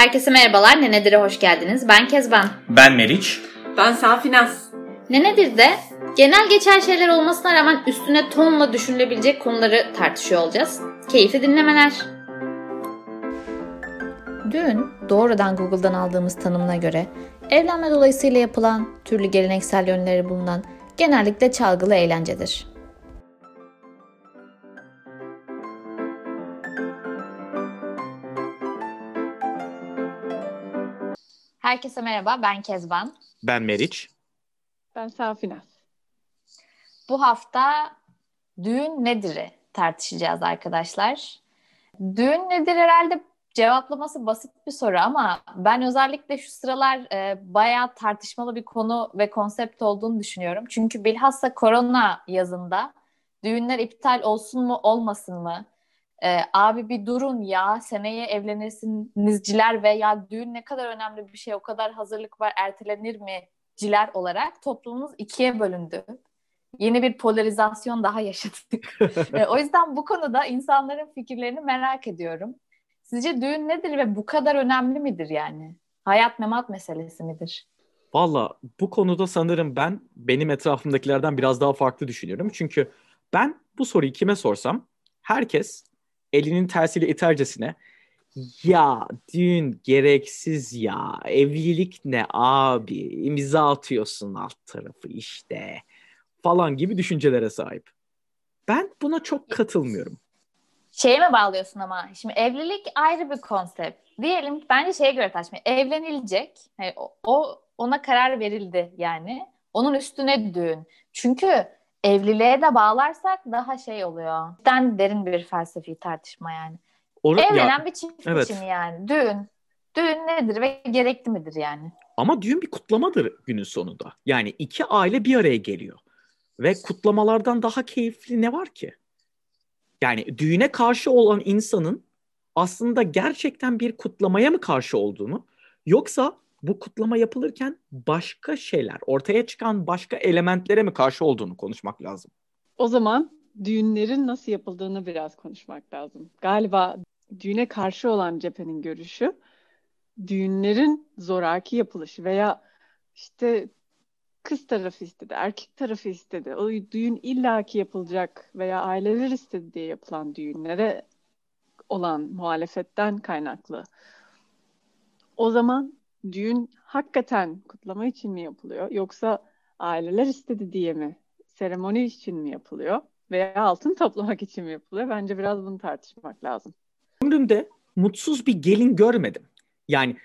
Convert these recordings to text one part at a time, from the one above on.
Herkese merhabalar. Nenedir'e hoş geldiniz. Ben Kezban. Ben Meriç. Ben Safinaz. Nenedir'de genel geçer şeyler olmasına rağmen üstüne tonla düşünülebilecek konuları tartışıyor olacağız. Keyifli dinlemeler. Dün doğrudan Google'dan aldığımız tanımına göre evlenme dolayısıyla yapılan türlü geleneksel yönleri bulunan genellikle çalgılı eğlencedir. Herkese merhaba, ben Kezban. Ben Meriç. Ben Safinaz. Bu hafta düğün nedir'i tartışacağız arkadaşlar. Düğün nedir herhalde cevaplaması basit bir soru ama ben özellikle şu sıralar e, bayağı tartışmalı bir konu ve konsept olduğunu düşünüyorum. Çünkü bilhassa korona yazında düğünler iptal olsun mu olmasın mı? E, abi bir durun ya seneye evlenirsinizciler ve ya düğün ne kadar önemli bir şey o kadar hazırlık var ertelenir mi ciler olarak toplumumuz ikiye bölündü. Yeni bir polarizasyon daha yaşadık. e, o yüzden bu konuda insanların fikirlerini merak ediyorum. Sizce düğün nedir ve bu kadar önemli midir yani? Hayat memat meselesi midir? Valla bu konuda sanırım ben benim etrafımdakilerden biraz daha farklı düşünüyorum. Çünkü ben bu soruyu kime sorsam herkes elinin tersiyle itercesine ya düğün gereksiz ya evlilik ne abi imza atıyorsun alt tarafı işte falan gibi düşüncelere sahip. Ben buna çok katılmıyorum. Şeye mi bağlıyorsun ama? Şimdi evlilik ayrı bir konsept. Diyelim bence şeye göre tartışmıyor. Evlenilecek. Yani o ona karar verildi yani. Onun üstüne düğün. Çünkü evliliğe de bağlarsak daha şey oluyor. Cidden derin bir felsefi tartışma yani. Or Evlenen ya, bir çift evet. için yani. Düğün. Düğün nedir ve gerekli midir yani? Ama düğün bir kutlamadır günün sonunda. Yani iki aile bir araya geliyor. Ve kutlamalardan daha keyifli ne var ki? Yani düğüne karşı olan insanın aslında gerçekten bir kutlamaya mı karşı olduğunu yoksa bu kutlama yapılırken başka şeyler, ortaya çıkan başka elementlere mi karşı olduğunu konuşmak lazım. O zaman düğünlerin nasıl yapıldığını biraz konuşmak lazım. Galiba düğüne karşı olan cephenin görüşü düğünlerin zoraki yapılışı veya işte kız tarafı istedi, erkek tarafı istedi. O düğün illaki yapılacak veya aileler istedi diye yapılan düğünlere olan muhalefetten kaynaklı. O zaman düğün hakikaten kutlama için mi yapılıyor yoksa aileler istedi diye mi? Seremoni için mi yapılıyor? Veya altın toplamak için mi yapılıyor? Bence biraz bunu tartışmak lazım. Ömrümde mutsuz bir gelin görmedim. Yani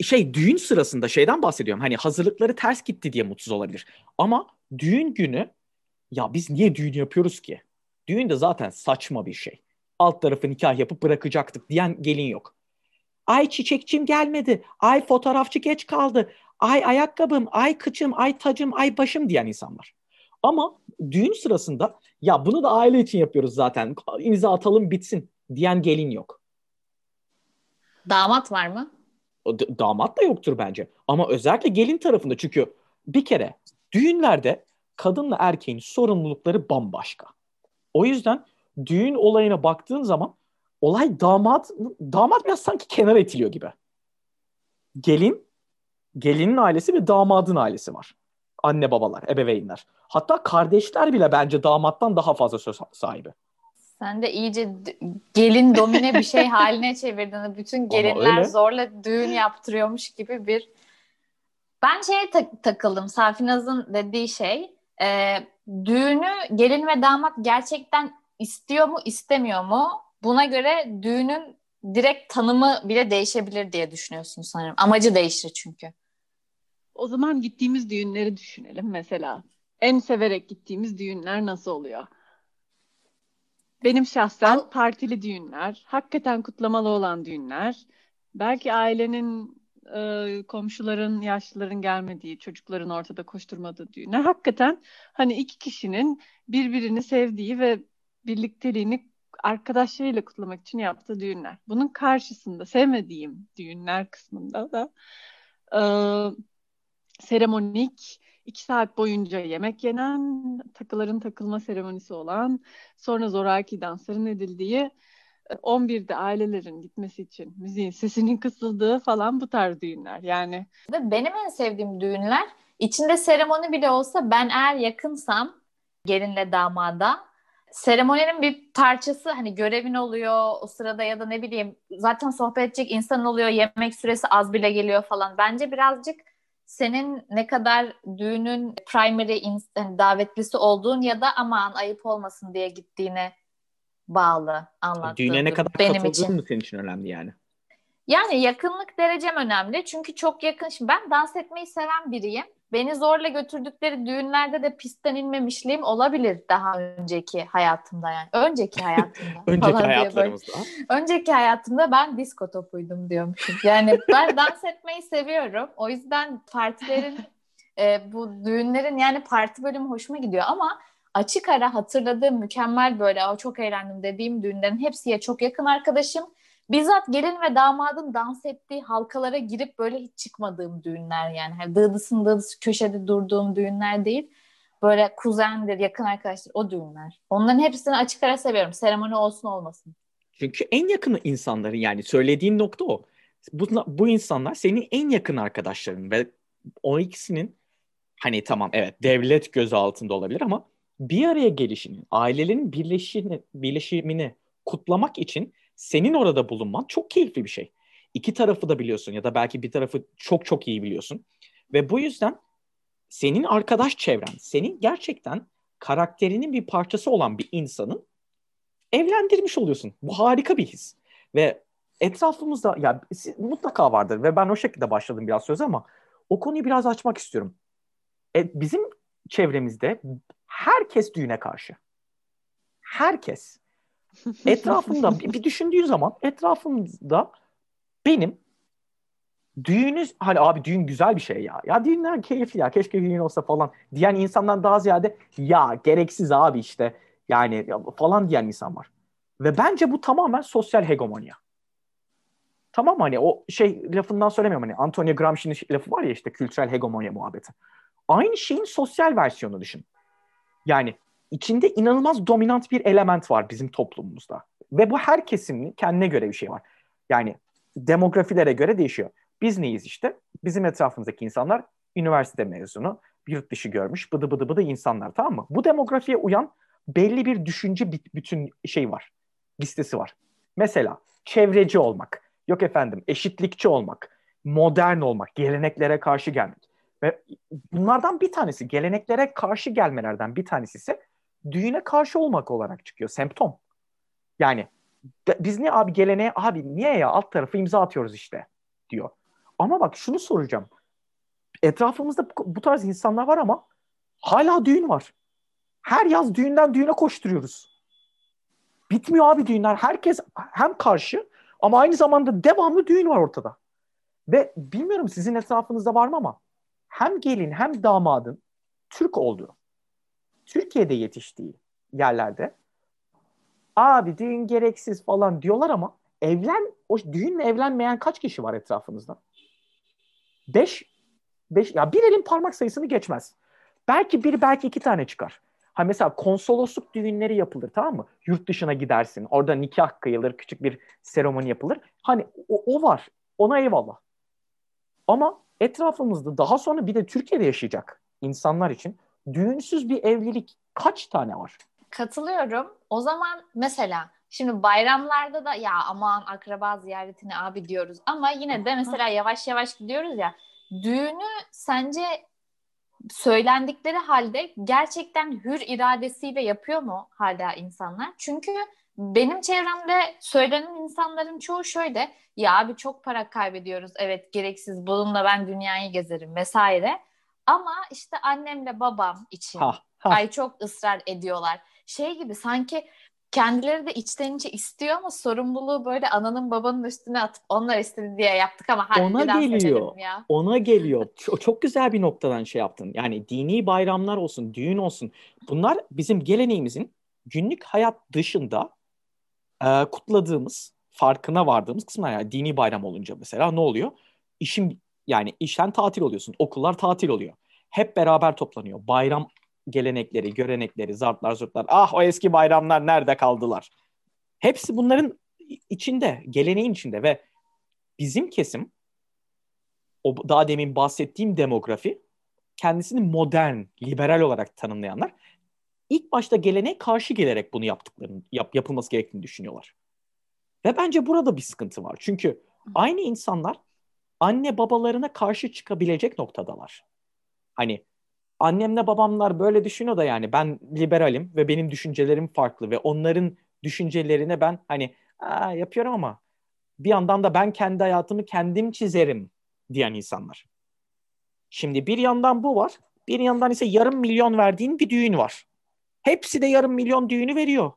şey düğün sırasında şeyden bahsediyorum. Hani hazırlıkları ters gitti diye mutsuz olabilir. Ama düğün günü ya biz niye düğün yapıyoruz ki? Düğün de zaten saçma bir şey. Alt tarafı nikah yapıp bırakacaktık diyen gelin yok. Ay çiçekçim gelmedi. Ay fotoğrafçı geç kaldı. Ay ayakkabım, ay kıçım, ay tacım, ay başım diyen insanlar. Ama düğün sırasında ya bunu da aile için yapıyoruz zaten. İmza atalım bitsin diyen gelin yok. Damat var mı? damat da yoktur bence. Ama özellikle gelin tarafında çünkü bir kere düğünlerde kadınla erkeğin sorumlulukları bambaşka. O yüzden düğün olayına baktığın zaman olay damat damat biraz sanki kenara itiliyor gibi. Gelin, gelinin ailesi ve damadın ailesi var. Anne babalar, ebeveynler. Hatta kardeşler bile bence damattan daha fazla söz sahibi. Sen de iyice gelin domine bir şey haline çevirdin. Bütün gelinler zorla düğün yaptırıyormuş gibi bir... Ben şeye tak- takıldım. Safinaz'ın dediği şey. E, düğünü gelin ve damat gerçekten istiyor mu istemiyor mu? Buna göre düğünün direkt tanımı bile değişebilir diye düşünüyorsun sanırım. Amacı değişir çünkü. O zaman gittiğimiz düğünleri düşünelim mesela. En severek gittiğimiz düğünler nasıl oluyor? Benim şahsen partili düğünler, hakikaten kutlamalı olan düğünler, belki ailenin, e, komşuların, yaşlıların gelmediği, çocukların ortada koşturmadığı düğünler. Hakikaten hani iki kişinin birbirini sevdiği ve birlikteliğini arkadaşlarıyla kutlamak için yaptığı düğünler. Bunun karşısında sevmediğim düğünler kısmında da e, seremonik, iki saat boyunca yemek yenen, takıların takılma seremonisi olan, sonra zoraki dansların edildiği 11'de ailelerin gitmesi için müziğin sesinin kısıldığı falan bu tarz düğünler. Yani benim en sevdiğim düğünler içinde seremoni bile olsa ben eğer yakınsam gelinle damada seremoninin bir parçası hani görevin oluyor o sırada ya da ne bileyim zaten sohbet edecek insan oluyor yemek süresi az bile geliyor falan. Bence birazcık senin ne kadar düğünün primary yani davetlisi olduğun ya da aman ayıp olmasın diye gittiğine bağlı anlattığım. Düğüne ne kadar benim katıldığın için. mı senin için önemli yani? Yani yakınlık derecem önemli. Çünkü çok yakın. Şimdi ben dans etmeyi seven biriyim. Beni zorla götürdükleri düğünlerde de pistten inmemişliğim olabilir daha önceki hayatımda yani. Önceki hayatımda. önceki hayatlarımızda. Önceki hayatımda ben disko topuydum diyormuşum. Yani ben dans etmeyi seviyorum. O yüzden partilerin e, bu düğünlerin yani parti bölümü hoşuma gidiyor ama açık ara hatırladığım mükemmel böyle o çok eğlendim dediğim düğünlerin hepsiye çok yakın arkadaşım. Bizzat gelin ve damadın dans ettiği halkalara girip böyle hiç çıkmadığım düğünler yani. Hani dıdısın dıdısı köşede durduğum düğünler değil. Böyle kuzendir, yakın arkadaşlar o düğünler. Onların hepsini açık ara seviyorum. Seremoni olsun olmasın. Çünkü en yakın insanların yani söylediğin nokta o. Bu, bu insanlar senin en yakın arkadaşların ve o ikisinin hani tamam evet devlet gözü altında olabilir ama bir araya gelişini, ailelerin birleşini, birleşimini kutlamak için senin orada bulunman çok keyifli bir şey. İki tarafı da biliyorsun ya da belki bir tarafı çok çok iyi biliyorsun. Ve bu yüzden senin arkadaş çevren, senin gerçekten karakterinin bir parçası olan bir insanın evlendirmiş oluyorsun. Bu harika bir his. Ve etrafımızda ya mutlaka vardır ve ben o şekilde başladım biraz söz ama o konuyu biraz açmak istiyorum. E, bizim çevremizde herkes düğüne karşı. Herkes. Etrafımda bir, düşündüğün zaman etrafımda benim düğünüz hani abi düğün güzel bir şey ya. Ya düğünler keyifli ya. Keşke düğün olsa falan diyen insandan daha ziyade ya gereksiz abi işte yani falan diyen insan var. Ve bence bu tamamen sosyal hegemonya. Tamam hani o şey lafından söylemiyorum hani Antonio Gramsci'nin lafı var ya işte kültürel hegemonya muhabbeti. Aynı şeyin sosyal versiyonu düşün. Yani içinde inanılmaz dominant bir element var bizim toplumumuzda. Ve bu her kesimin kendine göre bir şey var. Yani demografilere göre değişiyor. Biz neyiz işte? Bizim etrafımızdaki insanlar üniversite mezunu, yurt dışı görmüş, bıdı bıdı bıdı insanlar tamam mı? Bu demografiye uyan belli bir düşünce bütün şey var. Listesi var. Mesela çevreci olmak, yok efendim eşitlikçi olmak, modern olmak, geleneklere karşı gelmek. Ve bunlardan bir tanesi, geleneklere karşı gelmelerden bir tanesi ise düğüne karşı olmak olarak çıkıyor. Semptom. Yani biz ne abi geleneğe abi niye ya alt tarafı imza atıyoruz işte diyor. Ama bak şunu soracağım. Etrafımızda bu tarz insanlar var ama hala düğün var. Her yaz düğünden düğüne koşturuyoruz. Bitmiyor abi düğünler. Herkes hem karşı ama aynı zamanda devamlı düğün var ortada. Ve bilmiyorum sizin etrafınızda var mı ama hem gelin hem damadın Türk olduğu, Türkiye'de yetiştiği yerlerde abi düğün gereksiz falan diyorlar ama evlen o düğünle evlenmeyen kaç kişi var etrafınızda? Beş, beş ya bir elin parmak sayısını geçmez. Belki bir belki iki tane çıkar. Ha mesela konsolosluk düğünleri yapılır tamam mı? Yurt dışına gidersin. Orada nikah kıyılır, küçük bir seremoni yapılır. Hani o, o var. Ona eyvallah. Ama etrafımızda daha sonra bir de Türkiye'de yaşayacak insanlar için düğünsüz bir evlilik kaç tane var? Katılıyorum. O zaman mesela şimdi bayramlarda da ya aman akraba ziyaretine abi diyoruz ama yine de mesela yavaş yavaş gidiyoruz ya düğünü sence söylendikleri halde gerçekten hür iradesiyle yapıyor mu hala insanlar? Çünkü benim çevremde söylenen insanların çoğu şöyle ya abi çok para kaybediyoruz evet gereksiz bununla ben dünyayı gezerim vesaire ama işte annemle babam için ha, ha. ay çok ısrar ediyorlar şey gibi sanki kendileri de içten içe istiyor ama sorumluluğu böyle ananın babanın üstüne atıp onlar istedi diye yaptık ama hadi ona geliyor. Ya. Ona geliyor. Çok, çok güzel bir noktadan şey yaptın. Yani dini bayramlar olsun, düğün olsun. Bunlar bizim geleneğimizin günlük hayat dışında e, kutladığımız, farkına vardığımız kısımlar. Yani dini bayram olunca mesela ne oluyor? İşin yani işten tatil oluyorsun. Okullar tatil oluyor. Hep beraber toplanıyor. Bayram gelenekleri, görenekleri, zartlar, zurtlar. Ah o eski bayramlar nerede kaldılar? Hepsi bunların içinde, geleneğin içinde ve bizim kesim o daha demin bahsettiğim demografi kendisini modern, liberal olarak tanımlayanlar ilk başta geleneğe karşı gelerek bunu yaptıklarını, yap, yapılması gerektiğini düşünüyorlar. Ve bence burada bir sıkıntı var. Çünkü aynı insanlar anne babalarına karşı çıkabilecek noktadalar. Hani annemle babamlar böyle düşünüyor da yani ben liberalim ve benim düşüncelerim farklı ve onların düşüncelerine ben hani yapıyorum ama bir yandan da ben kendi hayatımı kendim çizerim diyen insanlar. Şimdi bir yandan bu var. Bir yandan ise yarım milyon verdiğin bir düğün var. Hepsi de yarım milyon düğünü veriyor.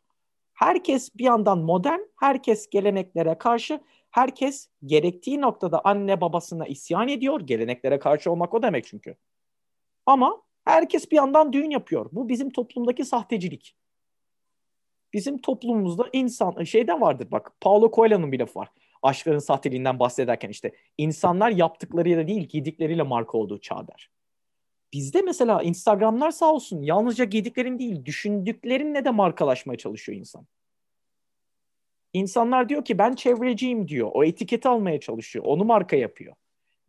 Herkes bir yandan modern, herkes geleneklere karşı, herkes gerektiği noktada anne babasına isyan ediyor. Geleneklere karşı olmak o demek çünkü. Ama herkes bir yandan düğün yapıyor. Bu bizim toplumdaki sahtecilik. Bizim toplumumuzda insan şeyde vardır bak Paulo Coelho'nun bir lafı var. Aşkların sahteliğinden bahsederken işte insanlar yaptıklarıyla değil giydikleriyle marka olduğu çağ der. Bizde mesela Instagram'lar sağ olsun yalnızca giydiklerin değil düşündüklerinle de markalaşmaya çalışıyor insan. İnsanlar diyor ki ben çevreciyim diyor. O etiketi almaya çalışıyor. Onu marka yapıyor.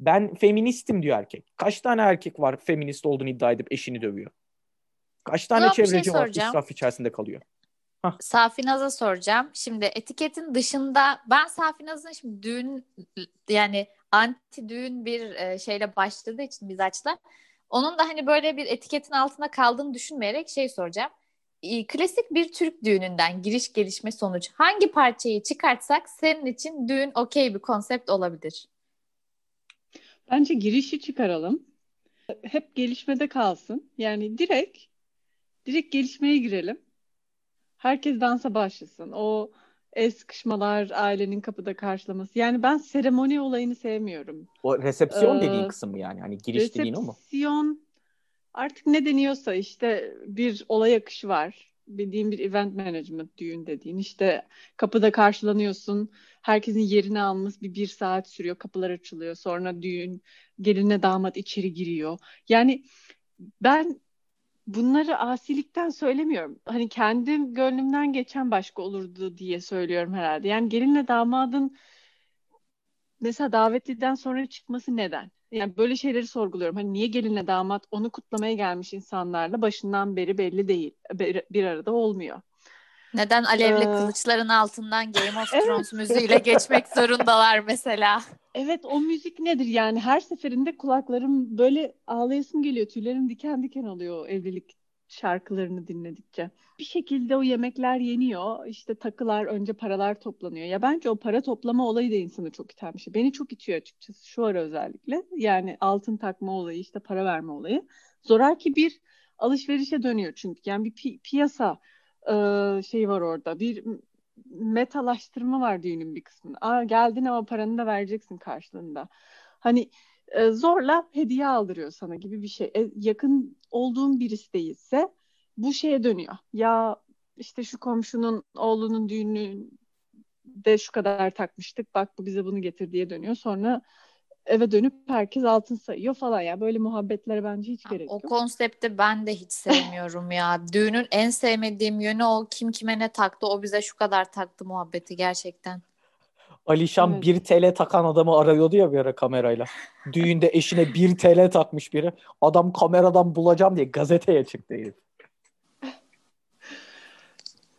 Ben feministim diyor erkek. Kaç tane erkek var feminist olduğunu iddia edip eşini dövüyor? Kaç tane Yok, şey çevreci şey var israf içerisinde kalıyor? Hah. Safinaz'a soracağım. Şimdi etiketin dışında ben Safinaz'ın şimdi düğün yani anti düğün bir e, şeyle başladığı için biz açlar. Onun da hani böyle bir etiketin altında kaldığını düşünmeyerek şey soracağım. Klasik bir Türk düğününden giriş gelişme sonuç hangi parçayı çıkartsak senin için düğün okey bir konsept olabilir? Bence girişi çıkaralım. Hep gelişmede kalsın. Yani direkt direkt gelişmeye girelim. Herkes dansa başlasın. O el sıkışmalar, ailenin kapıda karşılaması. Yani ben seremoni olayını sevmiyorum. O resepsiyon ee, dediğin kısım mı yani? Hani giriş dediğin o mu? Resepsiyon artık ne deniyorsa işte bir olay akışı var. Bildiğin bir event management düğün dediğin. İşte kapıda karşılanıyorsun. Herkesin yerini almış bir bir saat sürüyor. Kapılar açılıyor. Sonra düğün gelinle damat içeri giriyor. Yani ben bunları asilikten söylemiyorum. Hani kendim gönlümden geçen başka olurdu diye söylüyorum herhalde. Yani gelinle damadın mesela davetliden sonra çıkması neden? Yani böyle şeyleri sorguluyorum. Hani niye gelinle damat onu kutlamaya gelmiş insanlarla başından beri belli değil. Bir, bir arada olmuyor. Neden alevli ee, kılıçların altından Game of Thrones evet. müziğiyle geçmek zorundalar mesela? Evet o müzik nedir yani her seferinde kulaklarım böyle ağlayasım geliyor tüylerim diken diken oluyor evlilik şarkılarını dinledikçe. Bir şekilde o yemekler yeniyor işte takılar önce paralar toplanıyor. Ya bence o para toplama olayı da insanı çok iten bir şey. Beni çok itiyor açıkçası şu ara özellikle yani altın takma olayı işte para verme olayı. Zoraki bir alışverişe dönüyor çünkü yani bir pi- piyasa e, şey var orada bir metalaştırma var düğünün bir kısmında. Aa, geldin ama paranı da vereceksin karşılığında. Hani e, zorla hediye aldırıyor sana gibi bir şey. E, yakın olduğun birisi değilse bu şeye dönüyor. Ya işte şu komşunun oğlunun düğünü de şu kadar takmıştık. Bak bu bize bunu getir diye dönüyor. Sonra eve dönüp herkes altın sayıyor falan ya. Böyle muhabbetlere bence hiç gerek yok. O konsepti ben de hiç sevmiyorum ya. Düğünün en sevmediğim yönü o kim kime ne taktı o bize şu kadar taktı muhabbeti gerçekten. Alişan evet. 1 TL takan adamı arıyordu ya bir ara kamerayla. Düğünde eşine 1 TL takmış biri. Adam kameradan bulacağım diye gazeteye çıktı herif.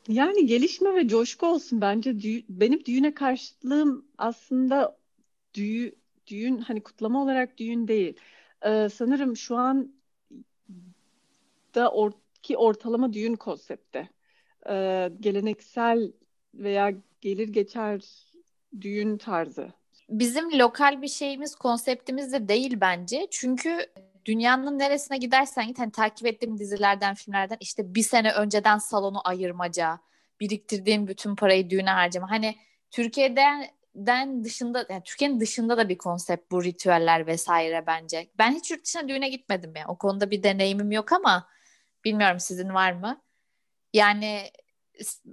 Yani gelişme ve coşku olsun bence. Dü- benim düğüne karşılığım aslında düğü düğün hani kutlama olarak düğün değil. Ee, sanırım şu an da or ki ortalama düğün konsepti. Ee, geleneksel veya gelir geçer düğün tarzı. Bizim lokal bir şeyimiz, konseptimiz de değil bence. Çünkü dünyanın neresine gidersen git hani takip ettiğim dizilerden, filmlerden işte bir sene önceden salonu ayırmaca, biriktirdiğim bütün parayı düğüne harcama. Hani Türkiye'de den dışında yani Türkiye'nin dışında da bir konsept bu ritüeller vesaire bence. Ben hiç yurt dışına düğüne gitmedim ya. O konuda bir deneyimim yok ama bilmiyorum sizin var mı? Yani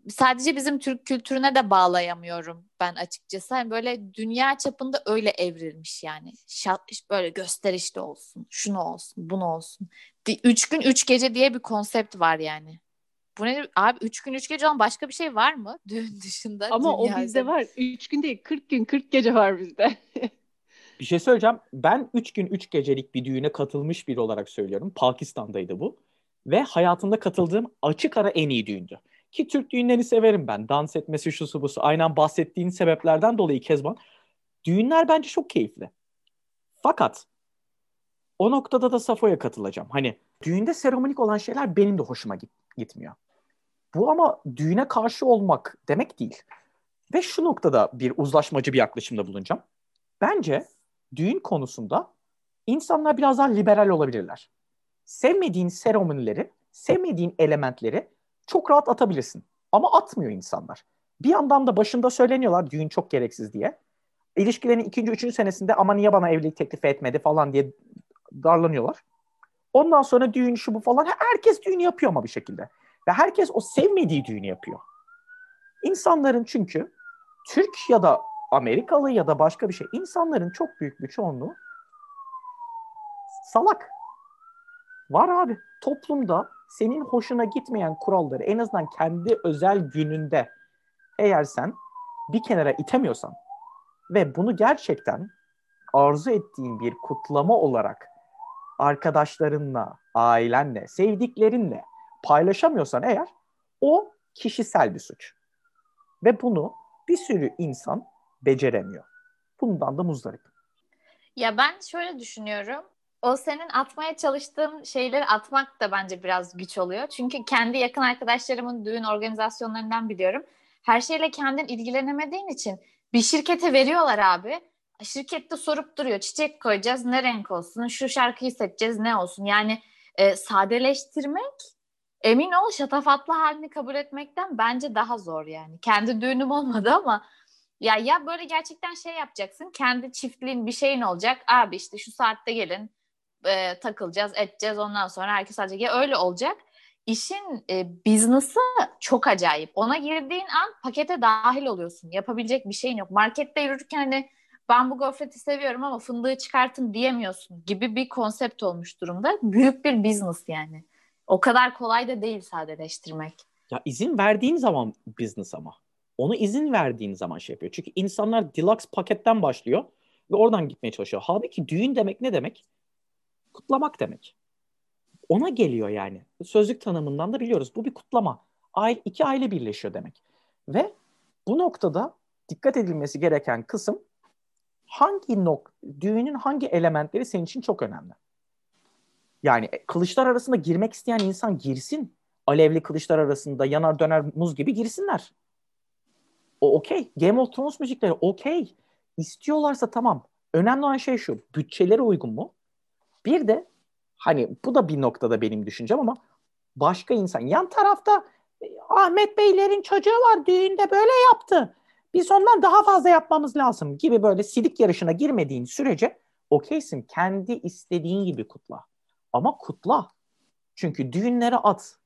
sadece bizim Türk kültürüne de bağlayamıyorum ben açıkçası. Hani böyle dünya çapında öyle evrilmiş yani. Şat, böyle gösterişli olsun, şunu olsun, bunu olsun. Üç gün üç gece diye bir konsept var yani. Bu ne? Abi üç gün üç gece olan başka bir şey var mı? Düğün dışında. Ama o bizde var. Üç gün değil 40 gün 40 gece var bizde. bir şey söyleyeceğim. Ben üç gün üç gecelik bir düğüne katılmış biri olarak söylüyorum. Pakistan'daydı bu. Ve hayatımda katıldığım açık ara en iyi düğündü. Ki Türk düğünlerini severim ben. Dans etmesi, şusu busu. Aynen bahsettiğin sebeplerden dolayı Kezban. Düğünler bence çok keyifli. Fakat o noktada da Safo'ya katılacağım. Hani düğünde seremonik olan şeyler benim de hoşuma git, gitmiyor. Bu ama düğüne karşı olmak demek değil. Ve şu noktada bir uzlaşmacı bir yaklaşımda bulunacağım. Bence düğün konusunda insanlar biraz daha liberal olabilirler. Sevmediğin seremonileri, sevmediğin elementleri çok rahat atabilirsin. Ama atmıyor insanlar. Bir yandan da başında söyleniyorlar düğün çok gereksiz diye. İlişkilerin ikinci, üçüncü senesinde ama niye bana evlilik teklifi etmedi falan diye darlanıyorlar. Ondan sonra düğün şu bu falan. Herkes düğün yapıyor ama bir şekilde. Ve herkes o sevmediği düğünü yapıyor. İnsanların çünkü Türk ya da Amerikalı ya da başka bir şey. insanların çok büyük bir çoğunluğu salak. Var abi. Toplumda senin hoşuna gitmeyen kuralları en azından kendi özel gününde eğer sen bir kenara itemiyorsan ve bunu gerçekten arzu ettiğin bir kutlama olarak arkadaşlarınla, ailenle, sevdiklerinle paylaşamıyorsan eğer o kişisel bir suç. Ve bunu bir sürü insan beceremiyor. Bundan da muzdarip. Ya ben şöyle düşünüyorum. O senin atmaya çalıştığın şeyleri atmak da bence biraz güç oluyor. Çünkü kendi yakın arkadaşlarımın düğün organizasyonlarından biliyorum. Her şeyle kendin ilgilenemediğin için bir şirkete veriyorlar abi şirkette sorup duruyor. Çiçek koyacağız ne renk olsun? Şu şarkıyı seçeceğiz ne olsun? Yani e, sadeleştirmek emin ol şatafatlı halini kabul etmekten bence daha zor yani. Kendi düğünüm olmadı ama ya ya böyle gerçekten şey yapacaksın. Kendi çiftliğin bir şeyin olacak. Abi işte şu saatte gelin e, takılacağız, edeceğiz. Ondan sonra herkes sadece ya öyle olacak. İşin e, business'ı çok acayip. Ona girdiğin an pakete dahil oluyorsun. Yapabilecek bir şeyin yok. Markette yürürken hani ben bu gofreti seviyorum ama fındığı çıkartın diyemiyorsun gibi bir konsept olmuş durumda. Büyük bir business yani. O kadar kolay da değil sadeleştirmek. Ya izin verdiğin zaman business ama. Onu izin verdiğin zaman şey yapıyor. Çünkü insanlar deluxe paketten başlıyor ve oradan gitmeye çalışıyor. Halbuki düğün demek ne demek? Kutlamak demek. Ona geliyor yani. Sözlük tanımından da biliyoruz. Bu bir kutlama. Aile, iki aile birleşiyor demek. Ve bu noktada dikkat edilmesi gereken kısım hangi nok düğünün hangi elementleri senin için çok önemli. Yani e, kılıçlar arasında girmek isteyen insan girsin. Alevli kılıçlar arasında yanar döner muz gibi girsinler. O okey. Game of Thrones müzikleri okey. İstiyorlarsa tamam. Önemli olan şey şu. Bütçeleri uygun mu? Bir de hani bu da bir noktada benim düşüncem ama başka insan yan tarafta e, Ahmet Beylerin çocuğu var düğünde böyle yaptı biz ondan daha fazla yapmamız lazım gibi böyle silik yarışına girmediğin sürece okeysin. Kendi istediğin gibi kutla. Ama kutla. Çünkü düğünleri at.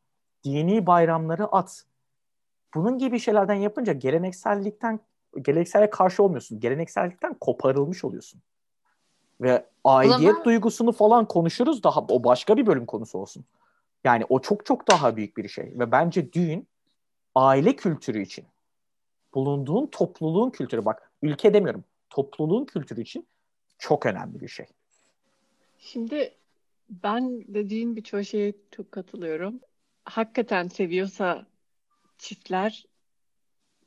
Dini bayramları at. Bunun gibi şeylerden yapınca geleneksellikten geleneksele karşı olmuyorsun. Geleneksellikten koparılmış oluyorsun. Ve aidiyet zaman... duygusunu falan konuşuruz daha o başka bir bölüm konusu olsun. Yani o çok çok daha büyük bir şey ve bence düğün aile kültürü için bulunduğun topluluğun kültürü bak ülke demiyorum topluluğun kültürü için çok önemli bir şey. Şimdi ben dediğin birçok şeye çok katılıyorum. Hakikaten seviyorsa çiftler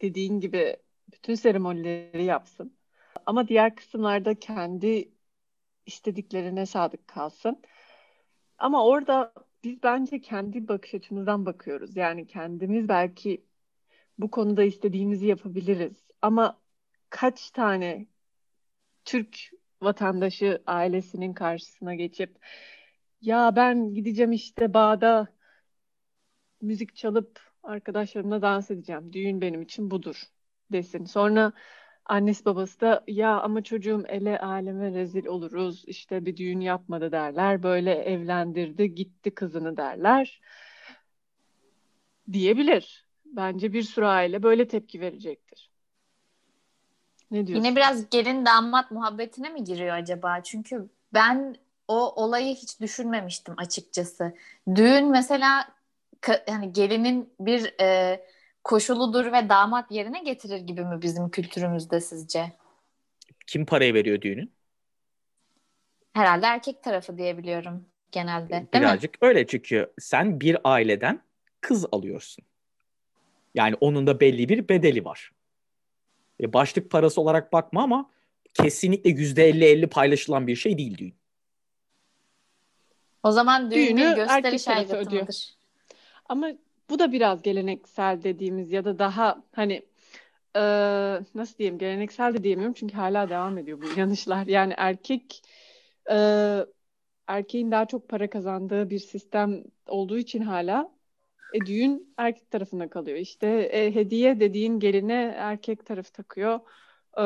dediğin gibi bütün seremonileri yapsın. Ama diğer kısımlarda kendi istediklerine sadık kalsın. Ama orada biz bence kendi bakış açımızdan bakıyoruz. Yani kendimiz belki bu konuda istediğimizi yapabiliriz. Ama kaç tane Türk vatandaşı ailesinin karşısına geçip ya ben gideceğim işte bağda müzik çalıp arkadaşlarımla dans edeceğim. Düğün benim için budur desin. Sonra annesi babası da ya ama çocuğum ele aleme rezil oluruz işte bir düğün yapmadı derler. Böyle evlendirdi gitti kızını derler diyebilir. Bence bir sürü aile böyle tepki verecektir. Ne diyorsun? Yine biraz gelin damat muhabbetine mi giriyor acaba? Çünkü ben o olayı hiç düşünmemiştim açıkçası. Düğün mesela yani gelinin bir e, koşuludur ve damat yerine getirir gibi mi bizim kültürümüzde sizce? Kim parayı veriyor düğünün? Herhalde erkek tarafı diyebiliyorum genelde. Değil mi? Birazcık öyle çünkü sen bir aileden kız alıyorsun. Yani onun da belli bir bedeli var. E, başlık parası olarak bakma ama kesinlikle %50-50 paylaşılan bir şey değil düğün. O zaman düğün Düğünü gösteriş erkek tarafı aygıtı mıdır? Ama bu da biraz geleneksel dediğimiz ya da daha hani e, nasıl diyeyim geleneksel de diyemiyorum çünkü hala devam ediyor bu inanışlar. Yani erkek e, erkeğin daha çok para kazandığı bir sistem olduğu için hala e, düğün erkek tarafına kalıyor. İşte e, hediye dediğin geline erkek tarafı takıyor. E,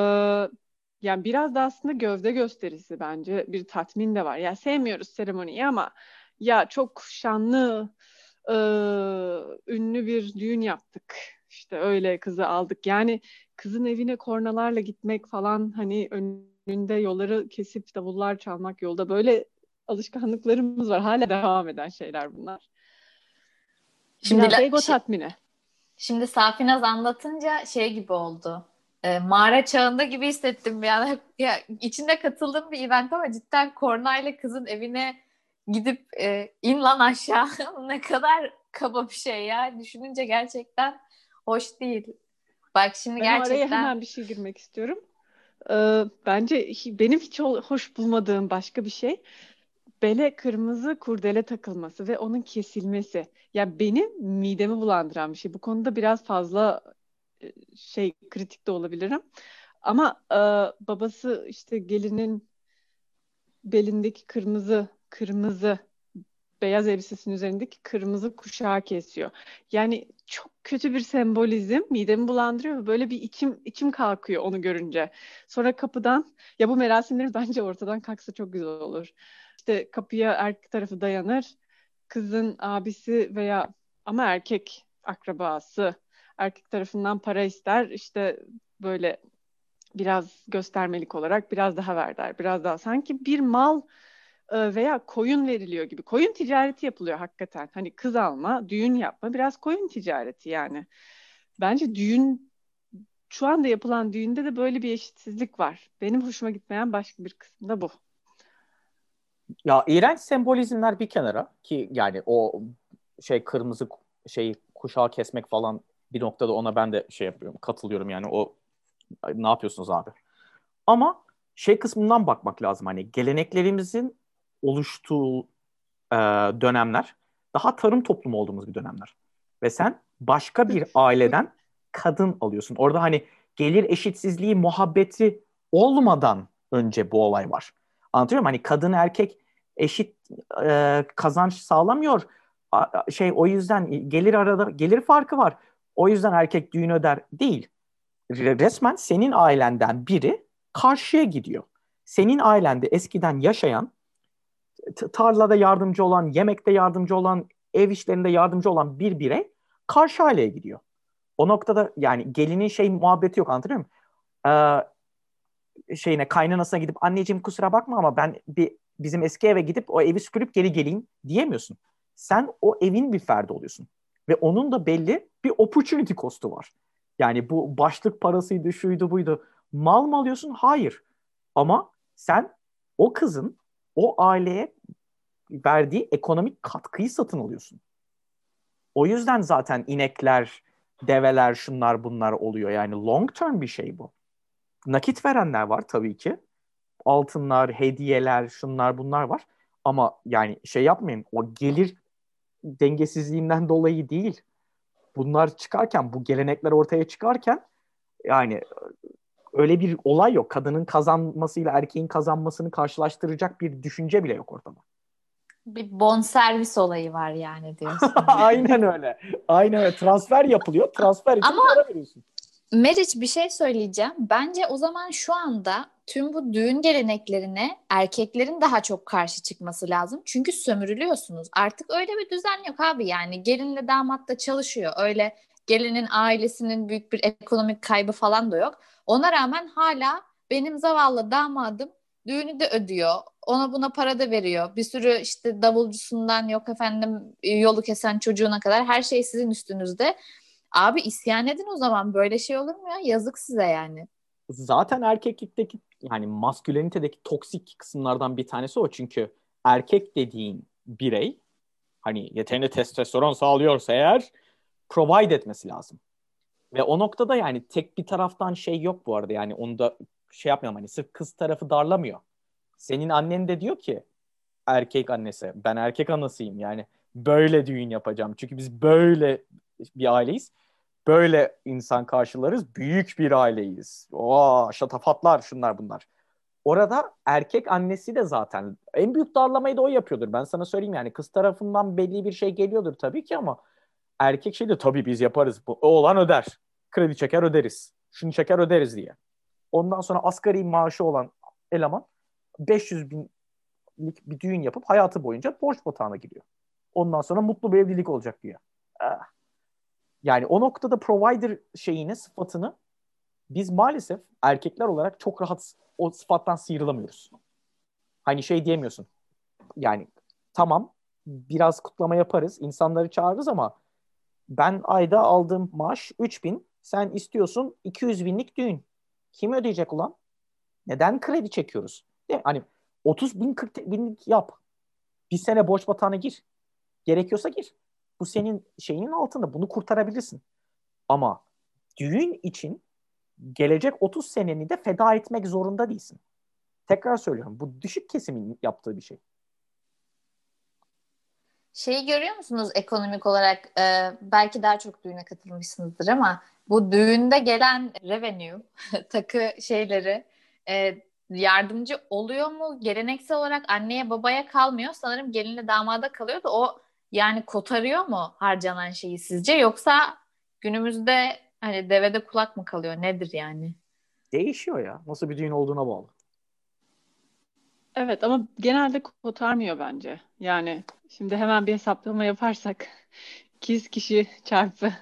yani biraz da aslında gövde gösterisi bence bir tatmin de var. Ya sevmiyoruz seremoniyi ama ya çok şanlı e, ünlü bir düğün yaptık. İşte öyle kızı aldık. Yani kızın evine kornalarla gitmek falan hani önünde yolları kesip davullar çalmak yolda böyle alışkanlıklarımız var. Hala devam eden şeyler bunlar. Şimdi Biraz ego tatmini. Şimdi Safinaz anlatınca şey gibi oldu. E, mağara çağında gibi hissettim an. Ya, içinde katıldığım bir event ama cidden kornayla kızın evine gidip e, in lan aşağı. ne kadar kaba bir şey ya. Düşününce gerçekten hoş değil. Bak şimdi Ben araya gerçekten hemen bir şey girmek istiyorum. Ee, bence benim hiç hoş bulmadığım başka bir şey bele kırmızı kurdele takılması ve onun kesilmesi. Ya benim midemi bulandıran bir şey. Bu konuda biraz fazla e, şey kritik de olabilirim. Ama e, babası işte gelinin belindeki kırmızı kırmızı beyaz elbisesinin üzerindeki kırmızı kuşağı kesiyor. Yani çok kötü bir sembolizm midemi bulandırıyor ve böyle bir içim içim kalkıyor onu görünce. Sonra kapıdan ya bu merasimler bence ortadan kalksa çok güzel olur. İşte kapıya erkek tarafı dayanır. Kızın abisi veya ama erkek akrabası erkek tarafından para ister. İşte böyle biraz göstermelik olarak biraz daha ver der. Biraz daha sanki bir mal veya koyun veriliyor gibi. Koyun ticareti yapılıyor hakikaten. Hani kız alma, düğün yapma biraz koyun ticareti yani. Bence düğün şu anda yapılan düğünde de böyle bir eşitsizlik var. Benim hoşuma gitmeyen başka bir kısım da bu. Ya iğrenç sembolizmler bir kenara ki yani o şey kırmızı şey kuşağı kesmek falan bir noktada ona ben de şey yapıyorum katılıyorum yani o ne yapıyorsunuz abi? Ama şey kısmından bakmak lazım hani geleneklerimizin oluştuğu e, dönemler daha tarım toplumu olduğumuz bir dönemler. Ve sen başka bir aileden kadın alıyorsun. Orada hani gelir eşitsizliği muhabbeti olmadan önce bu olay var. Anlatıyor muyum? Hani kadın erkek eşit e, kazanç sağlamıyor. A- şey o yüzden gelir arada gelir farkı var. O yüzden erkek düğün öder değil. Re- Resmen senin ailenden biri karşıya gidiyor. Senin ailende eskiden yaşayan tarlada yardımcı olan, yemekte yardımcı olan, ev işlerinde yardımcı olan bir birey karşı aileye gidiyor. O noktada yani gelinin şey muhabbeti yok anlatıyor muyum? Ee, şeyine kaynanasına gidip anneciğim kusura bakma ama ben bir bizim eski eve gidip o evi süpürüp geri geleyim diyemiyorsun. Sen o evin bir ferdi oluyorsun. Ve onun da belli bir opportunity costu var. Yani bu başlık parasıydı, şuydu buydu. Mal mı alıyorsun? Hayır. Ama sen o kızın o aileye verdiği ekonomik katkıyı satın alıyorsun. O yüzden zaten inekler, develer, şunlar bunlar oluyor. Yani long term bir şey bu. Nakit verenler var tabii ki. Altınlar, hediyeler, şunlar bunlar var. Ama yani şey yapmayın. O gelir dengesizliğinden dolayı değil. Bunlar çıkarken, bu gelenekler ortaya çıkarken yani öyle bir olay yok. Kadının kazanmasıyla erkeğin kazanmasını karşılaştıracak bir düşünce bile yok ortada. bir bonservis olayı var yani diyorsun. Aynen öyle. Aynen öyle. Transfer yapılıyor. Transfer için Ama- para veriyorsun. Meriç bir şey söyleyeceğim. Bence o zaman şu anda tüm bu düğün geleneklerine erkeklerin daha çok karşı çıkması lazım. Çünkü sömürülüyorsunuz. Artık öyle bir düzen yok abi yani. Gelinle damat da çalışıyor. Öyle gelinin ailesinin büyük bir ekonomik kaybı falan da yok. Ona rağmen hala benim zavallı damadım düğünü de ödüyor. Ona buna para da veriyor. Bir sürü işte davulcusundan yok efendim yolu kesen çocuğuna kadar her şey sizin üstünüzde. Abi isyan edin o zaman böyle şey olur mu ya? Yazık size yani. Zaten erkeklikteki yani maskülenitedeki toksik kısımlardan bir tanesi o. Çünkü erkek dediğin birey hani yeterli testosteron sağlıyorsa eğer provide etmesi lazım. Ve o noktada yani tek bir taraftan şey yok bu arada yani onu da şey yapmayalım hani sırf kız tarafı darlamıyor. Senin annen de diyor ki erkek annesi ben erkek anasıyım yani böyle düğün yapacağım. Çünkü biz böyle bir aileyiz. Böyle insan karşılarız. Büyük bir aileyiz. Oo, şatafatlar şunlar bunlar. Orada erkek annesi de zaten en büyük darlamayı da o yapıyordur. Ben sana söyleyeyim yani kız tarafından belli bir şey geliyordur tabii ki ama erkek şey de tabii biz yaparız. Bu oğlan öder. Kredi çeker öderiz. Şunu çeker öderiz diye. Ondan sonra asgari maaşı olan eleman 500 binlik bir düğün yapıp hayatı boyunca borç batağına giriyor. Ondan sonra mutlu bir evlilik olacak diyor. Ah. Yani o noktada provider şeyini, sıfatını biz maalesef erkekler olarak çok rahat o sıfattan sıyrılamıyoruz. Hani şey diyemiyorsun. Yani tamam biraz kutlama yaparız, insanları çağırırız ama ben ayda aldığım maaş 3000, sen istiyorsun 200 binlik düğün. Kim ödeyecek ulan? Neden kredi çekiyoruz? Değil mi? Hani 30 bin 40 binlik yap. Bir sene borç batağına gir. Gerekiyorsa gir. Bu senin şeyinin altında. Bunu kurtarabilirsin. Ama düğün için gelecek 30 seneni de feda etmek zorunda değilsin. Tekrar söylüyorum. Bu düşük kesimin yaptığı bir şey. Şeyi görüyor musunuz ekonomik olarak? E, belki daha çok düğüne katılmışsınızdır ama bu düğünde gelen revenue, takı şeyleri e, yardımcı oluyor mu? Geleneksel olarak anneye babaya kalmıyor. Sanırım gelinle damada kalıyor da o yani kotarıyor mu harcanan şeyi sizce? Yoksa günümüzde hani devede kulak mı kalıyor? Nedir yani? Değişiyor ya. Nasıl bir düğün olduğuna bağlı. Evet ama genelde kotarmıyor bence. Yani şimdi hemen bir hesaplama yaparsak 200 kişi çarpı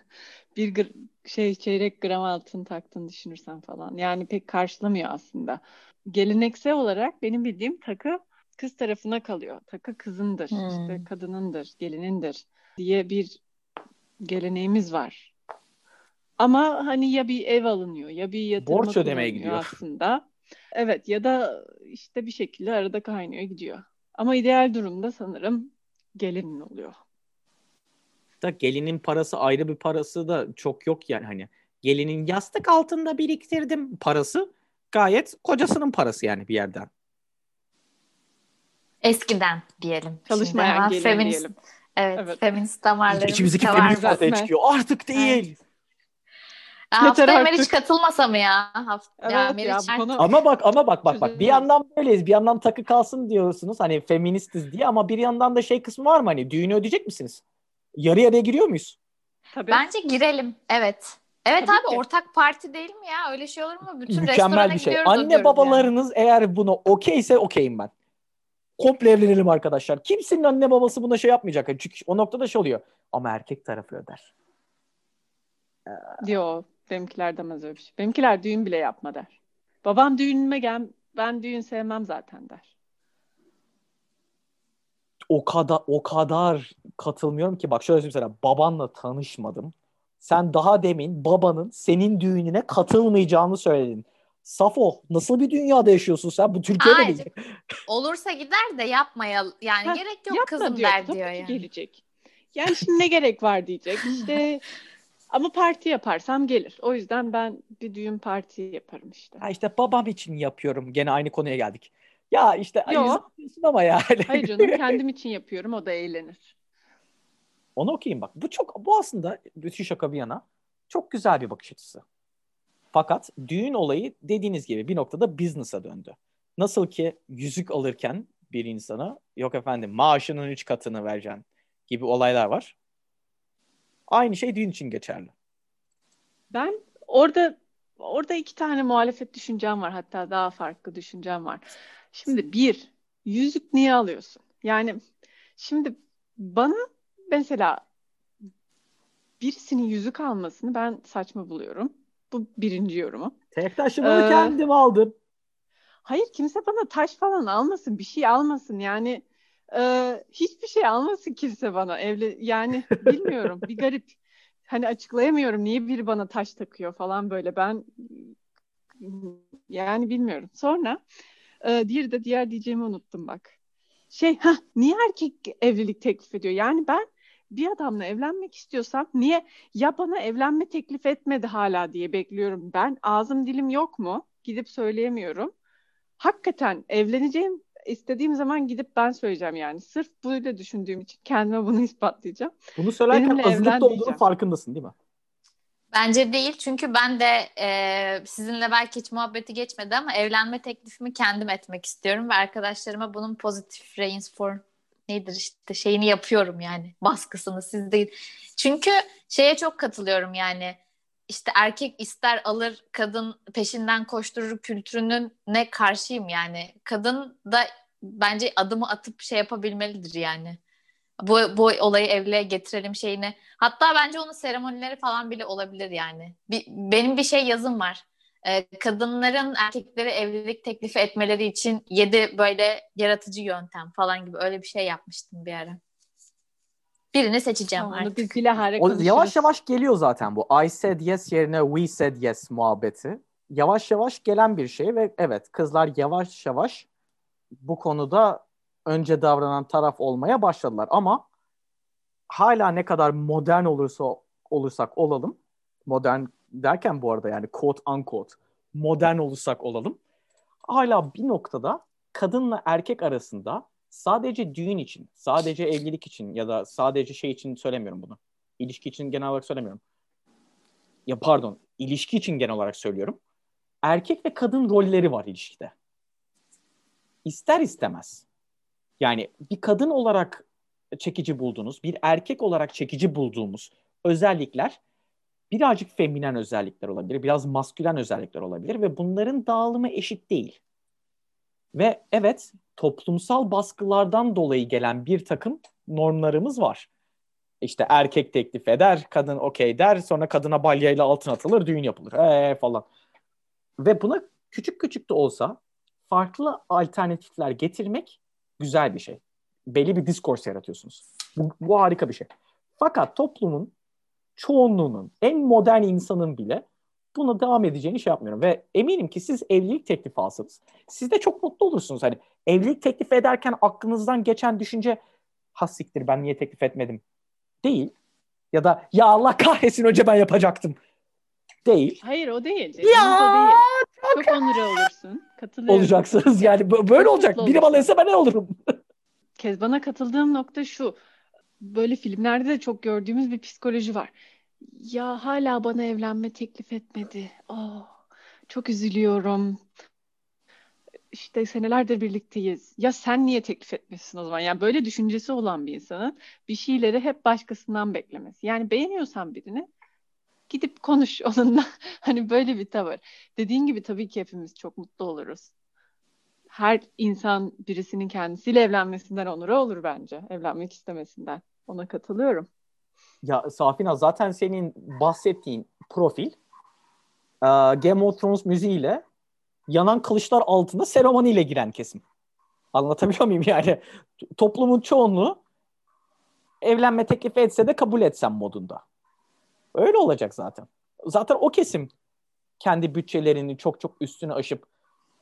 bir şey çeyrek gram altın taktığını düşünürsen falan. Yani pek karşılamıyor aslında. Geleneksel olarak benim bildiğim takı kız tarafına kalıyor. Takı kızındır, hmm. işte kadınındır, gelinindir diye bir geleneğimiz var. Ama hani ya bir ev alınıyor ya bir yatırma Borç ödemeye gidiyor aslında. Evet ya da işte bir şekilde arada kaynıyor gidiyor. Ama ideal durumda sanırım gelinin oluyor. Da gelinin parası ayrı bir parası da çok yok yani hani gelinin yastık altında biriktirdim parası gayet kocasının parası yani bir yerden. Eskiden diyelim. Çalışmayan gelin feminist, diyelim. Evet, evet. feminist damarlarımız İçimizdeki feminist ortaya çıkıyor. Artık değil. Evet. Haftaya Meriç katılmasa mı ya? Haft evet ya, Meriç ya konu... Ama bak ama bak bak bak bir yandan böyleyiz bir yandan takı kalsın diyorsunuz hani feministiz diye ama bir yandan da şey kısmı var mı hani düğünü ödeyecek misiniz? Yarı yarıya giriyor muyuz? Tabii. Bence girelim evet. Evet Tabii abi ki. ortak parti değil mi ya? Öyle şey olur mu? Bütün Mükemmel bir şey. Anne babalarınız yani. eğer bunu okeyse okeyim ben. Komple evlenelim arkadaşlar. Kimsenin anne babası buna şey yapmayacak. Çünkü o noktada şey oluyor. Ama erkek tarafı öder. Yok. Benimkiler demez öyle bir şey. Benimkiler düğün bile yapma der. Babam düğünüme gel ben düğün sevmem zaten der. O kadar o kadar katılmıyorum ki bak şöyle söyleyeyim sana babanla tanışmadım. Sen daha demin babanın senin düğününe katılmayacağını söyledin. Safo nasıl bir dünyada yaşıyorsun sen? Bu Türkiye'de Ay, mi? Olursa gider de yapmayalım. Yani ha, gerek yok kızım diyor, der diyor yani. gelecek. Yani şimdi ne gerek var diyecek. İşte ama parti yaparsam gelir. O yüzden ben bir düğün parti yaparım işte. Ha işte babam için yapıyorum. Gene aynı konuya geldik. Ya işte Yok. ama yani. Hayır canım kendim için yapıyorum. O da eğlenir. Onu okuyayım bak. Bu çok bu aslında bütün şaka bir yana çok güzel bir bakış açısı. Fakat düğün olayı dediğiniz gibi bir noktada business'a döndü. Nasıl ki yüzük alırken bir insana yok efendim maaşının üç katını vereceksin gibi olaylar var. Aynı şey düğün için geçerli. Ben orada orada iki tane muhalefet düşüncem var. Hatta daha farklı düşüncem var. Şimdi bir, yüzük niye alıyorsun? Yani şimdi bana mesela birisinin yüzük almasını ben saçma buluyorum. Bu birinci yorumu. Tek taşımı ee, kendim aldım. Hayır kimse bana taş falan almasın, bir şey almasın. Yani e, hiçbir şey almasın kimse bana. Evli yani bilmiyorum. bir garip. Hani açıklayamıyorum niye biri bana taş takıyor falan böyle. Ben yani bilmiyorum. Sonra e, diğeri de diğer diyeceğimi unuttum bak. Şey ha niye erkek evlilik teklif ediyor? Yani ben bir adamla evlenmek istiyorsam niye ya bana evlenme teklif etmedi hala diye bekliyorum. Ben ağzım dilim yok mu? Gidip söyleyemiyorum. Hakikaten evleneceğim istediğim zaman gidip ben söyleyeceğim yani. Sırf böyle düşündüğüm için kendime bunu ispatlayacağım. Bunu söylerken azınlıkta olduğunu farkındasın değil mi? Bence değil çünkü ben de e, sizinle belki hiç muhabbeti geçmedi ama evlenme teklifimi kendim etmek istiyorum ve arkadaşlarıma bunun pozitif reinform nedir işte şeyini yapıyorum yani baskısını siz değil. Çünkü şeye çok katılıyorum yani işte erkek ister alır kadın peşinden koşturur kültürünün ne karşıyım yani. Kadın da bence adımı atıp şey yapabilmelidir yani. Bu, bu olayı evliliğe getirelim şeyini. Hatta bence onun seremonileri falan bile olabilir yani. Bir, benim bir şey yazım var. Ee, kadınların erkekleri evlilik teklifi etmeleri için yedi böyle yaratıcı yöntem falan gibi öyle bir şey yapmıştım bir ara. Birini seçeceğim tamam, artık. Biz bilahare o, yavaş yavaş geliyor zaten bu. I said yes yerine we said yes muhabbeti. Yavaş yavaş gelen bir şey ve evet kızlar yavaş yavaş bu konuda önce davranan taraf olmaya başladılar ama hala ne kadar modern olursa olursak olalım modern derken bu arada yani quote unquote modern olursak olalım hala bir noktada kadınla erkek arasında sadece düğün için, sadece evlilik için ya da sadece şey için söylemiyorum bunu. İlişki için genel olarak söylemiyorum. Ya pardon, ilişki için genel olarak söylüyorum. Erkek ve kadın rolleri var ilişkide. İster istemez. Yani bir kadın olarak çekici bulduğunuz, bir erkek olarak çekici bulduğumuz özellikler birazcık feminen özellikler olabilir, biraz maskülen özellikler olabilir ve bunların dağılımı eşit değil. Ve evet toplumsal baskılardan dolayı gelen bir takım normlarımız var. İşte erkek teklif eder, kadın okey der, sonra kadına balyayla altın atılır, düğün yapılır ee, falan. Ve buna küçük küçük de olsa farklı alternatifler getirmek güzel bir şey. Belli bir diskors yaratıyorsunuz. Bu, bu harika bir şey. Fakat toplumun çoğunluğunun, en modern insanın bile buna devam edeceğini şey yapmıyorum. Ve eminim ki siz evlilik teklifi alsanız siz de çok mutlu olursunuz. Hani evlilik teklif ederken aklınızdan geçen düşünce ha siktir ben niye teklif etmedim değil. Ya da ya Allah kahretsin önce ben yapacaktım değil. Hayır o değil. Ya o değil. Çok, çok onur olursun. Katılıyorum. Olacaksınız yani böyle çok olacak. Biri bana ise ben ne olurum? Kezban'a katıldığım nokta şu. Böyle filmlerde de çok gördüğümüz bir psikoloji var ya hala bana evlenme teklif etmedi. Oh, çok üzülüyorum. İşte senelerdir birlikteyiz. Ya sen niye teklif etmişsin o zaman? Yani böyle düşüncesi olan bir insanın bir şeyleri hep başkasından beklemesi. Yani beğeniyorsan birini gidip konuş onunla. hani böyle bir tavır. Dediğin gibi tabii ki hepimiz çok mutlu oluruz. Her insan birisinin kendisiyle evlenmesinden onuru olur bence. Evlenmek istemesinden. Ona katılıyorum. Ya Safina zaten senin bahsettiğin profil e, Game of Thrones müziğiyle yanan kılıçlar altında seremoniyle giren kesim. Anlatabiliyor muyum yani? Toplumun çoğunluğu evlenme teklifi etse de kabul etsem modunda. Öyle olacak zaten. Zaten o kesim kendi bütçelerini çok çok üstüne aşıp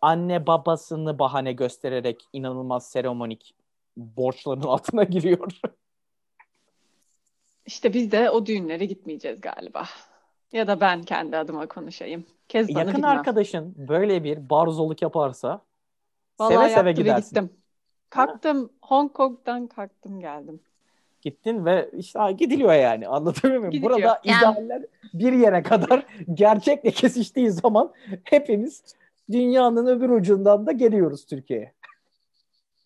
anne babasını bahane göstererek inanılmaz seremonik borçlarının altına giriyor. İşte biz de o düğünlere gitmeyeceğiz galiba. Ya da ben kendi adıma konuşayım. Kezban'ı Yakın bilmem. arkadaşın böyle bir barzoluk yaparsa Vallahi seve seve gidersin. gittim. Kalktım Hong Kong'dan kalktım geldim. Gittin ve işte gidiliyor yani anlatabiliyor muyum? Gidiyor. Burada yani... idealler bir yere kadar gerçekle kesiştiği zaman hepimiz dünyanın öbür ucundan da geliyoruz Türkiye'ye.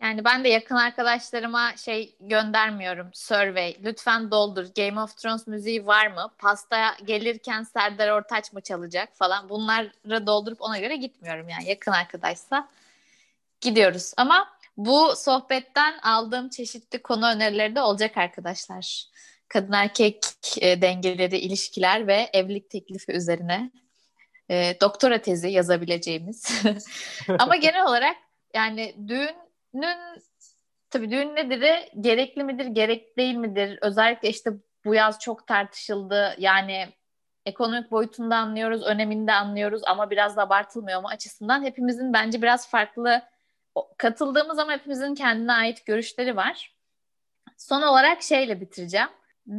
Yani ben de yakın arkadaşlarıma şey göndermiyorum. Survey. Lütfen doldur. Game of Thrones müziği var mı? Pasta gelirken Serdar Ortaç mı çalacak falan. Bunları doldurup ona göre gitmiyorum yani. Yakın arkadaşsa gidiyoruz. Ama bu sohbetten aldığım çeşitli konu önerileri de olacak arkadaşlar. Kadın erkek e, dengeleri, ilişkiler ve evlilik teklifi üzerine e, doktora tezi yazabileceğimiz. Ama genel olarak yani düğünün tabii düğün nedir? Gerekli midir, gerek değil midir? Özellikle işte bu yaz çok tartışıldı. Yani ekonomik boyutunda anlıyoruz, öneminde anlıyoruz ama biraz da abartılmıyor mu açısından hepimizin bence biraz farklı katıldığımız ama hepimizin kendine ait görüşleri var. Son olarak şeyle bitireceğim.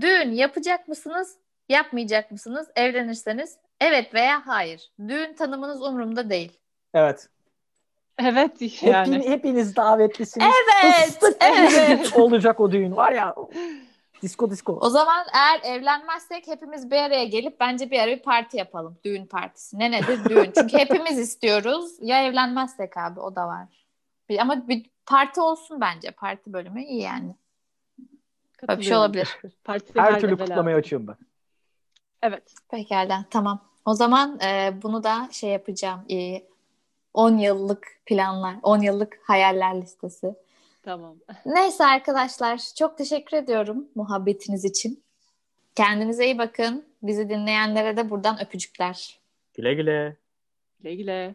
Düğün yapacak mısınız, yapmayacak mısınız? Evlenirseniz evet veya hayır. Düğün tanımınız umurumda değil. Evet. Evet yani. Hepin, hepiniz davetlisiniz. Evet. Evet. olacak o düğün var ya. Disko disko. O zaman eğer evlenmezsek hepimiz bir araya gelip bence bir ara bir parti yapalım. Düğün partisi. Ne nedir düğün? Çünkü hepimiz istiyoruz. Ya evlenmezsek abi o da var. Bir, ama bir parti olsun bence. Parti bölümü iyi yani. Böyle bir şey olabilir. Partide Her türlü kutlamaya açığım ben. Evet. Pekala tamam. O zaman e, bunu da şey yapacağım. E, 10 yıllık planlar, 10 yıllık hayaller listesi. Tamam. Neyse arkadaşlar çok teşekkür ediyorum muhabbetiniz için. Kendinize iyi bakın. Bizi dinleyenlere de buradan öpücükler. Güle güle. Güle güle.